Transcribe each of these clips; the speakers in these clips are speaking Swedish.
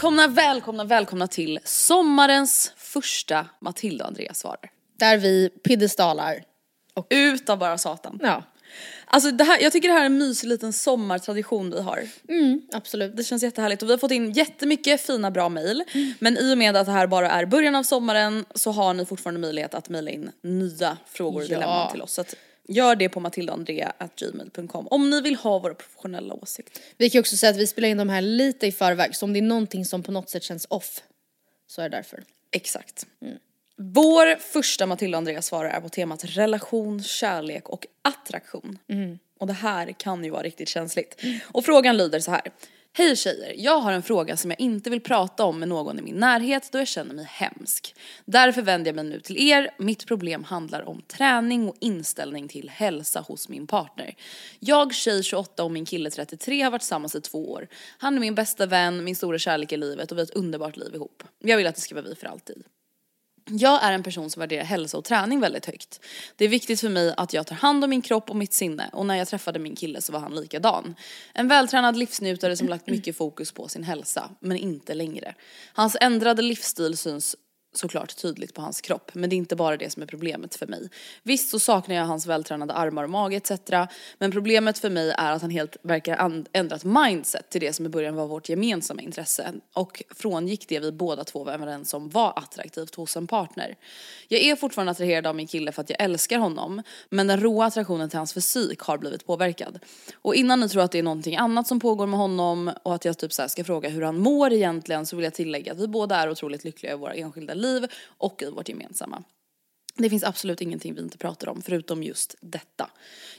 Välkomna, välkomna, välkomna till sommarens första Matilda och Andreas svarar. Där vi piedestalar. Utav bara satan. Ja. Alltså det här, jag tycker det här är en mysig liten sommartradition vi har. Mm, absolut. Det känns jättehärligt och vi har fått in jättemycket fina bra mejl. Men i och med att det här bara är början av sommaren så har ni fortfarande möjlighet att mejla in nya frågor och Ja. dilemman till oss. Så att gör det på matildaandrea.gmail.com om ni vill ha våra professionella åsikter. Vi kan också säga att vi spelar in de här lite i förväg, så om det är någonting som på något sätt känns off så är det därför. Exakt. Vår första Matilda och Andreas svarar är på temat relation, kärlek och attraktion. Och det här kan ju vara riktigt känsligt. Och frågan lyder så här. Hej tjejer, jag har en fråga som jag inte vill prata om med någon i min närhet då jag känner mig hemsk. Därför vänder jag mig nu till er. Mitt problem handlar om träning och inställning till hälsa hos min partner. Jag, tjej 28 och min kille 33 har varit tillsammans i två år. Han är min bästa vän, min stora kärlek i livet och vi har ett underbart liv ihop. Jag vill att det ska vara vi för alltid. Jag är en person som värderar hälsa och träning väldigt högt. Det är viktigt för mig att jag tar hand om min kropp och mitt sinne och när jag träffade min kille så var han likadan. En vältränad livsnjutare som lagt mycket fokus på sin hälsa, men inte längre. Hans ändrade livsstil syns såklart tydligt på hans kropp, men det är inte bara det som är problemet för mig. Visst så saknar jag hans vältränade armar och mage etc. Men problemet för mig är att han helt verkar ändrat mindset till det som i början var vårt gemensamma intresse och frångick det vi båda två var överens om var attraktivt hos en partner. Jag är fortfarande attraherad av min kille för att jag älskar honom, men den råa attraktionen till hans fysik har blivit påverkad. Och innan ni tror att det är någonting annat som pågår med honom och att jag typ så här ska fråga hur han mår egentligen så vill jag tillägga att vi båda är otroligt lyckliga i våra enskilda liv och i vårt gemensamma. Det finns absolut ingenting vi inte pratar om förutom just detta.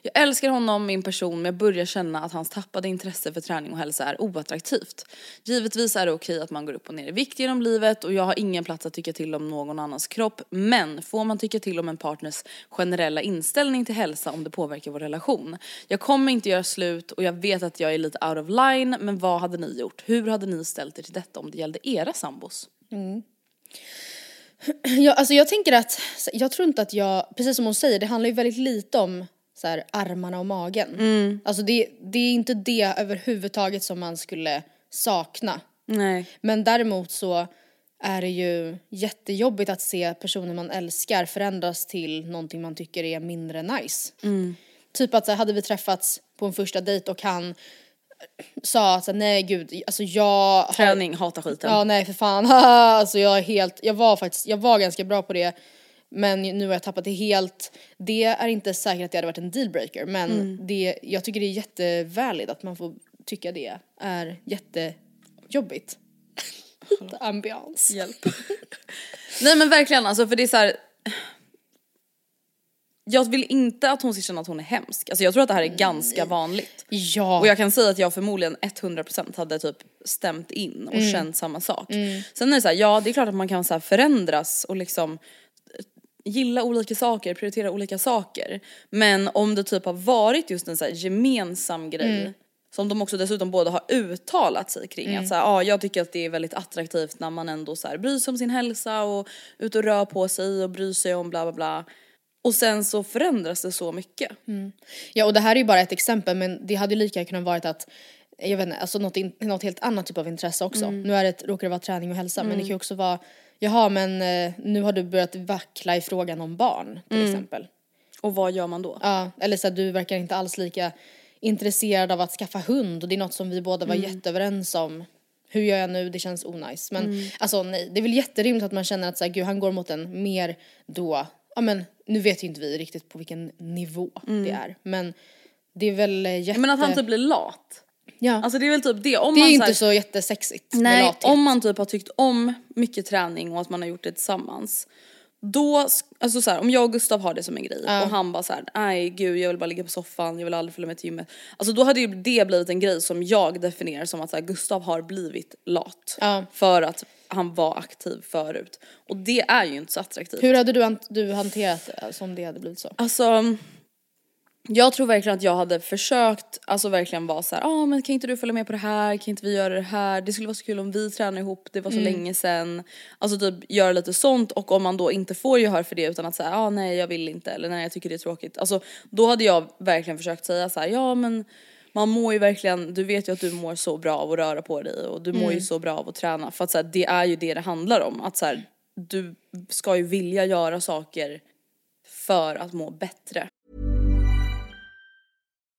Jag älskar honom, min person, men jag börjar känna att hans tappade intresse för träning och hälsa är oattraktivt. Givetvis är det okej att man går upp och ner i vikt genom livet och jag har ingen plats att tycka till om någon annans kropp, men får man tycka till om en partners generella inställning till hälsa om det påverkar vår relation? Jag kommer inte göra slut och jag vet att jag är lite out of line, men vad hade ni gjort? Hur hade ni ställt er till detta om det gällde era sambos? Mm. Ja, alltså jag tänker att, jag tror inte att jag, precis som hon säger, det handlar ju väldigt lite om så här, armarna och magen. Alltså det, det är inte det överhuvudtaget som man skulle sakna. Nej. Men däremot så är det ju jättejobbigt att se personer man älskar förändras till någonting man tycker är mindre nice. Typ att så här, hade vi träffats på en första dejt och han sa att nej gud, alltså jag har- Träning, hata skiten. Ja nej för fan, alltså jag är helt, jag var faktiskt, jag var ganska bra på det men nu har jag tappat det helt. Det är inte säkert att det hade varit en dealbreaker men Mm. det, jag tycker det är jättevärligt att man får tycka det är jättejobbigt. Ambiance. Hjälp. Nej men verkligen alltså för det är så här. Jag vill inte att hon ska känna att hon är hemsk. Alltså jag tror att det här är ganska vanligt. Ja. Och jag kan säga att jag förmodligen 100% hade typ stämt in och känt samma sak. Sen är det så här, ja det är klart att man kan så förändras och liksom gilla olika saker, prioritera olika saker. Men om det typ har varit just en så gemensam grej som de också dessutom båda har uttalat sig kring. Att så här, ja, jag tycker att det är väldigt attraktivt när man ändå så här, bryr sig om sin hälsa och ut och rör på sig och bryr sig om bla bla bla. Och sen så förändras det så mycket. Ja och det här är ju bara ett exempel men det hade ju lika kunnat varit att jag vet inte, alltså något, in, något helt annat typ av intresse också. Nu är det, råkar det vara träning och hälsa men det kan ju också vara Jaha men eh, nu har du börjat vackla i frågan om barn till exempel. Och vad gör man då? Ja, eller så att du verkar inte alls lika intresserad av att skaffa hund och det är något som vi båda var jätteöverens om. Hur gör jag nu? Det känns onajs. Men alltså nej, det är väl jätterimligt att man känner att så här, gud han går mot en mer då, ja men nu vet ju inte vi riktigt på vilken nivå det är. Men det är väl eh, jätte... Men att han typ blir lat. ja. Alltså det är väl typ det. Om det är man ju så här- inte så jättesexigt med Nej, lathet. om man typ har tyckt om mycket träning och att man har gjort det tillsammans. Då, alltså så här, om jag och Gustav har det som en grej och han bara så här, nej gud jag vill bara ligga på soffan, jag vill aldrig följa med till gymmet. Alltså då hade ju det blivit en grej som jag definierar som att så här, Gustav har blivit lat. Ja. För att han var aktiv förut. Och det är ju inte så attraktivt. Hur hade du, hant- du hanterat det alltså, om det hade blivit så? Alltså, jag tror verkligen att jag hade försökt, alltså verkligen vara så här, ah, men kan inte du följa med på det här, kan inte vi göra det här, det skulle vara så kul om vi tränar ihop, det var så länge sedan. Alltså typ göra lite sånt och om man då inte får gehör för det utan att säga, ah, nej jag vill inte eller nej jag tycker det är tråkigt. Alltså då hade jag verkligen försökt säga så här, ja men man mår ju verkligen, du vet ju att du mår så bra av att röra på dig och du mår ju så bra av att träna för att så här, det är ju det det handlar om. Att så här, du ska ju vilja göra saker för att må bättre.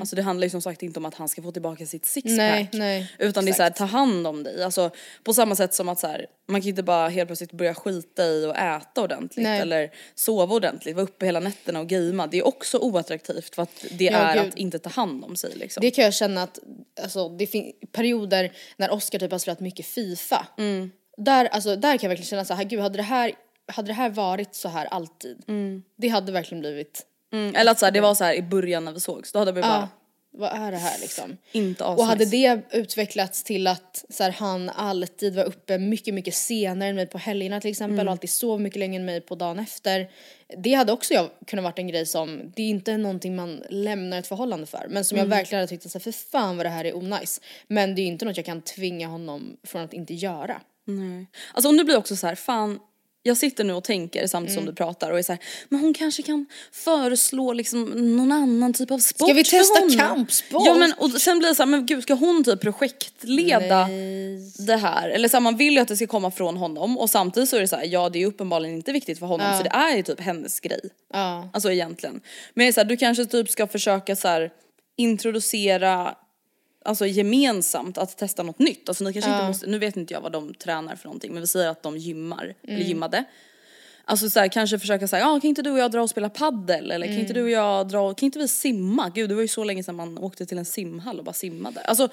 Alltså det handlar ju som sagt inte om att han ska få tillbaka sitt sixpack. Utan det är såhär, ta hand om dig. Alltså på samma sätt som att så här, man kan ju inte bara helt plötsligt börja skita i och äta ordentligt Nej. eller sova ordentligt, vara uppe hela nätterna och gamea. Det är också oattraktivt för att det Ja, är gud. att inte ta hand om sig liksom. Det kan jag känna att, alltså det finns perioder när Oscar typ har spelat mycket FIFA. Mm. Där, alltså, där kan jag verkligen känna så här, gud hade det här, hade det här varit så här alltid? Det hade verkligen blivit, Mm, eller att så här, det var så här i början när vi sågs, då hade vi bara vad är det här liksom? inte Och hade asnice. det utvecklats till att så här, han alltid var uppe mycket, mycket senare än mig på helgerna till exempel Mm. och alltid sov mycket längre än mig på dagen efter. Det hade också jag kunnat varit en grej som, det är inte någonting man lämnar ett förhållande för. Men som Mm. jag verkligen hade tyckt att så här, för fan vad det här är onajs. Men det är ju inte något jag kan tvinga honom från att inte göra. Nej. Alltså om det blir också så här, fan jag sitter nu och tänker samtidigt Mm. som du pratar och är så här, men hon kanske kan föreslå liksom någon annan typ av sport Ska vi testa kampsport? Ja men och sen blir det så här, men gud ska hon typ projektleda Nej. det här? Eller så här, man vill ju att det ska komma från honom och samtidigt så är det så här, ja det är uppenbarligen inte viktigt för honom så det är ju typ hennes grej. Ja. Alltså egentligen. Men jag är så här, du kanske typ ska försöka så introducera Alltså gemensamt att testa något nytt. Alltså ni kanske inte måste, nu vet inte jag vad de tränar för någonting men vi säger att de gymmar, eller gymmade. Alltså så här, kanske försöka säga, ja kan inte du och jag dra och spela paddel eller kan inte du och jag dra, kan inte vi simma? Gud det var ju så länge sedan man åkte till en simhall och bara simmade. Alltså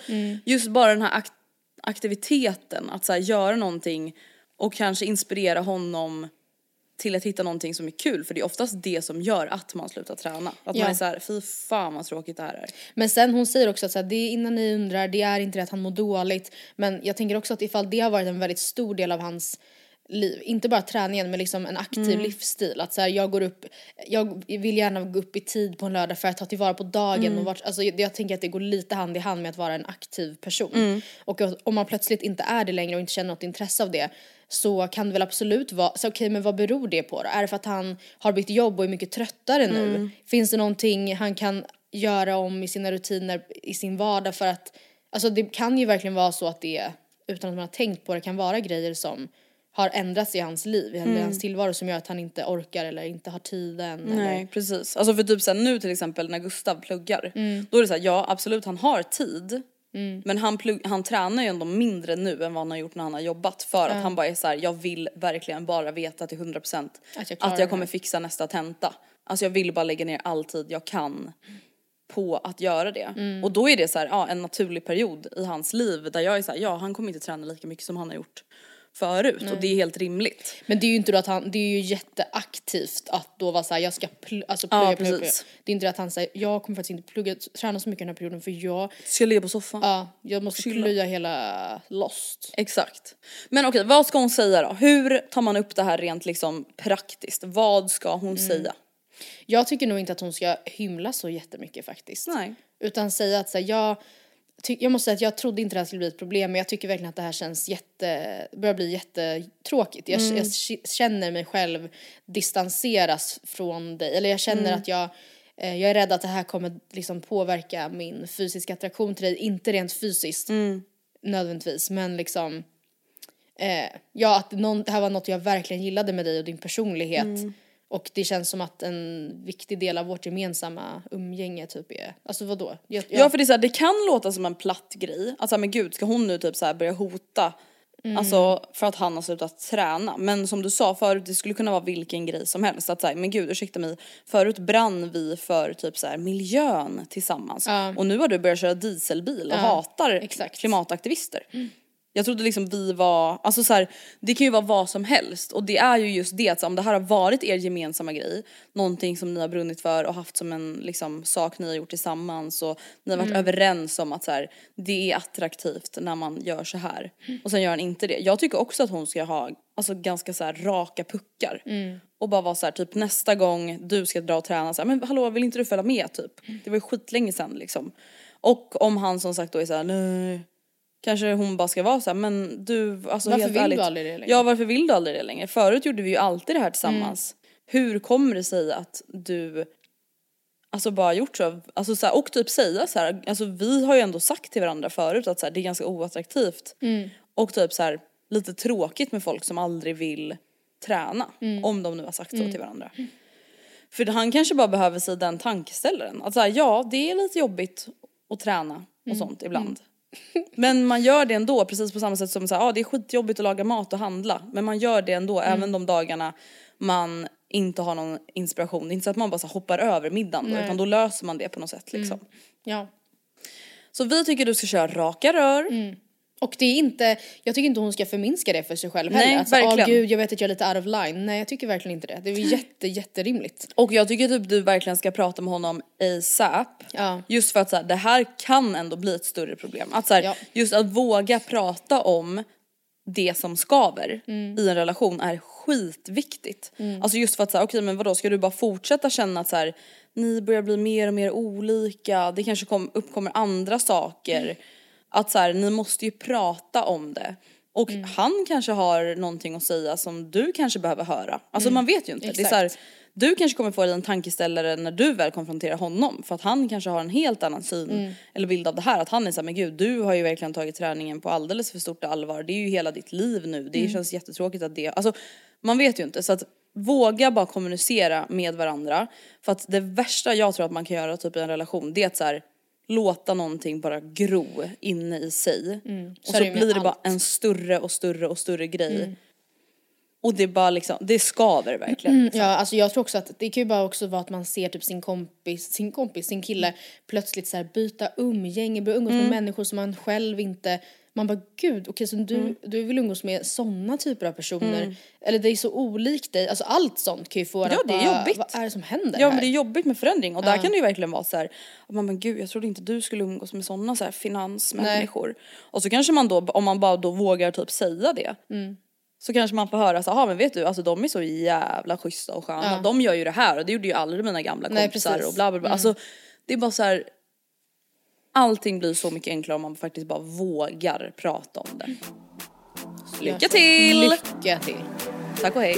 just bara den här akt- aktiviteten, att så här, göra någonting och kanske inspirera honom till att hitta någonting som är kul för det är oftast det som gör att man slutar träna. Att Ja. man är såhär, fy fan vad tråkigt det här är. Men sen hon säger också att så här, det är innan ni undrar, det är inte det att han mår dåligt. Men jag tänker också att ifall det har varit en väldigt stor del av hans liv, inte bara träningen men liksom en aktiv Mm. livsstil. Att så här, jag går upp, jag vill gärna gå upp i tid på en lördag för att ta tillvara på dagen. Mm. Och vart, alltså, jag, jag tänker att det går lite hand i hand med att vara en aktiv person. Mm. Och om man plötsligt inte är det längre och inte känner något intresse av det så kan det väl absolut vara, så okej men vad beror det på då? Är det för att han har bytt jobb och är mycket tröttare nu? Mm. Finns det någonting han kan göra om i sina rutiner i sin vardag för att, alltså det kan ju verkligen vara så att det, utan att man har tänkt på det, kan vara grejer som har ändrats i hans liv, i Mm. hans tillvaro som gör att han inte orkar eller inte har tiden. Nej Eller, precis. Alltså för typ såhär nu till exempel när Gustav pluggar. Mm. Då är det såhär, ja absolut han har tid. Men han, plugg, han tränar ju ändå mindre nu än vad han har gjort när han har jobbat för att han bara är såhär, jag vill verkligen bara veta till 100% Att jag att jag, kommer här. fixa nästa tenta. Alltså jag vill bara lägga ner all tid jag kan på att göra det. Mm. Och då är det så här, ja, en naturlig period i hans liv där jag är så här, ja han kommer inte träna lika mycket som han har gjort förut och det är helt rimligt. Men det är ju inte då att han, det är ju jätteaktivt att då vara såhär, jag ska pl- alltså Ja, plugga, plugga, plugga. precis. Det är inte det att han säger, jag kommer faktiskt inte plugga, träna så mycket den här perioden för jag, Ska ligga på soffan? ja, jag måste Chilla. plöja hela Lost. Exakt. Men okej, vad ska hon säga då? Hur tar man upp det här rent liksom praktiskt? Vad ska hon Mm. säga? Jag tycker nog inte att hon ska hymla så jättemycket faktiskt. Nej. Utan säga att så här, jag, jag måste säga att jag trodde inte det här skulle bli ett problem men jag tycker verkligen att det här känns jätte, börjar bli jättetråkigt. Jag, jag k- känner mig själv distanseras från dig. Eller jag känner att jag, eh, jag är rädd att det här kommer liksom påverka min fysiska attraktion till dig. Inte rent fysiskt nödvändigtvis men liksom eh, ja att någon, det här var något jag verkligen gillade med dig och din personlighet. Och det känns som att en viktig del av vårt gemensamma umgänge typ är, alltså vadå? Jag, jag, Ja för det är så här, det kan låta som en platt grej. Alltså men gud ska hon nu typ så här börja hota? Mm. Alltså för att han har slutat träna. Men som du sa förut, det skulle kunna vara vilken grej som helst. Att säga, men gud ursäkta mig, förut brann vi för typ så här miljön tillsammans. Och nu har du börjat köra dieselbil och hatar exakt. klimataktivister. Jag trodde liksom vi var, alltså så här, det kan ju vara vad som helst. Och det är ju just det att om det här har varit er gemensamma grej, någonting som ni har brunnit för och haft som en liksom sak ni har gjort tillsammans och ni har varit överens om att så här, det är attraktivt när man gör så här. Och sen gör han inte det. Jag tycker också att hon ska ha alltså ganska så här raka puckar. Och bara vara så här typ nästa gång du ska dra och träna så här, men hallå vill inte du följa med? Typ? Det var ju skitlänge sedan liksom. Och om han som sagt då är så här, nej Kanske hon bara ska vara så här, men du, alltså Varför helt vill du ärligt, aldrig det längre? Ja varför vill du aldrig det längre? Förut gjorde vi ju alltid det här tillsammans. Hur kommer det sig att du Alltså bara gjort så, alltså så här, och typ säga så här, alltså vi har ju ändå sagt till varandra förut att så här, det är ganska oattraktivt. Och typ så här, lite tråkigt med folk som aldrig vill träna. Om de nu har sagt så till varandra. För han kanske bara behöver sig den tankeställaren. Att säga ja det är lite jobbigt att träna och sånt ibland. Men man gör det ändå precis på samma sätt som så här, ja det är skitjobbigt att laga mat och handla. Men man gör det ändå även de dagarna man inte har någon inspiration. Det är inte så att man bara så hoppar över middagen då, utan då löser man det på något sätt liksom. ja. Så vi tycker du ska köra raka rör. Och det är inte, jag tycker inte hon ska förminska det för sig själv Nej, heller. Alltså, verkligen. Åh gud, jag vet att jag är lite out of line. Nej, jag tycker verkligen inte det. Det är jätte, jätterimligt. Och jag tycker typ du verkligen ska prata med honom ASAP. Ja. Just för att så här, det här kan ändå bli ett större problem. Att så här, Ja. Just att våga prata om det som skaver Mm. i en relation är skitviktigt. Alltså just för att säga okej men vadå ska du bara fortsätta känna att så här, ni börjar bli mer och mer olika, det kanske kom, uppkommer andra saker. Att så här, ni måste ju prata om det. Och Mm. han kanske har någonting att säga som du kanske behöver höra. Alltså Mm. man vet ju inte. Det är så här, Exakt. du kanske kommer få dig en tankeställare när du väl konfronterar honom. För att han kanske har en helt annan syn Mm. eller bild av det här. Att han är såhär, men gud du har ju verkligen tagit träningen på alldeles för stort allvar. Det är ju hela ditt liv nu. Mm. Det känns jättetråkigt att det, alltså man vet ju inte. Så att våga bara kommunicera med varandra. För att det värsta jag tror att man kan göra typ i en relation det är att så här, låta någonting bara gro inne i sig. Och Mm. Så så, det blir det bara allt. Mm. en större och större och större grej. Och det bara liksom, det skaver verkligen. Mm, Ja, alltså jag tror också att det kan ju bara också vara att man ser typ sin kompis, sin kompis, sin kille plötsligt så här byta umgänge, börja umgås med människor som man själv inte man bara gud, okej så du, du vill umgås med sådana typer av personer. Eller det är så olikt dig, alltså allt sånt kan ju få Ja, det är bara, jobbigt. Vad är det som händer Ja här? men det är jobbigt med förändring och där kan det ju verkligen vara så här, man men gud jag trodde inte du skulle umgås med sådana så här finansmänniskor. Och så kanske man då, om man bara då vågar typ säga det. Mm. Så kanske man får höra så här, men vet du alltså de är så jävla schyssta och sköna. De gör ju det här och det gjorde ju aldrig mina gamla Nej, kompisar. Mm. och bla bla bla. Alltså det är bara så här. Allting blir så mycket enklare om man faktiskt bara vågar prata om det. Lycka till! Lycka till! Tack och hej!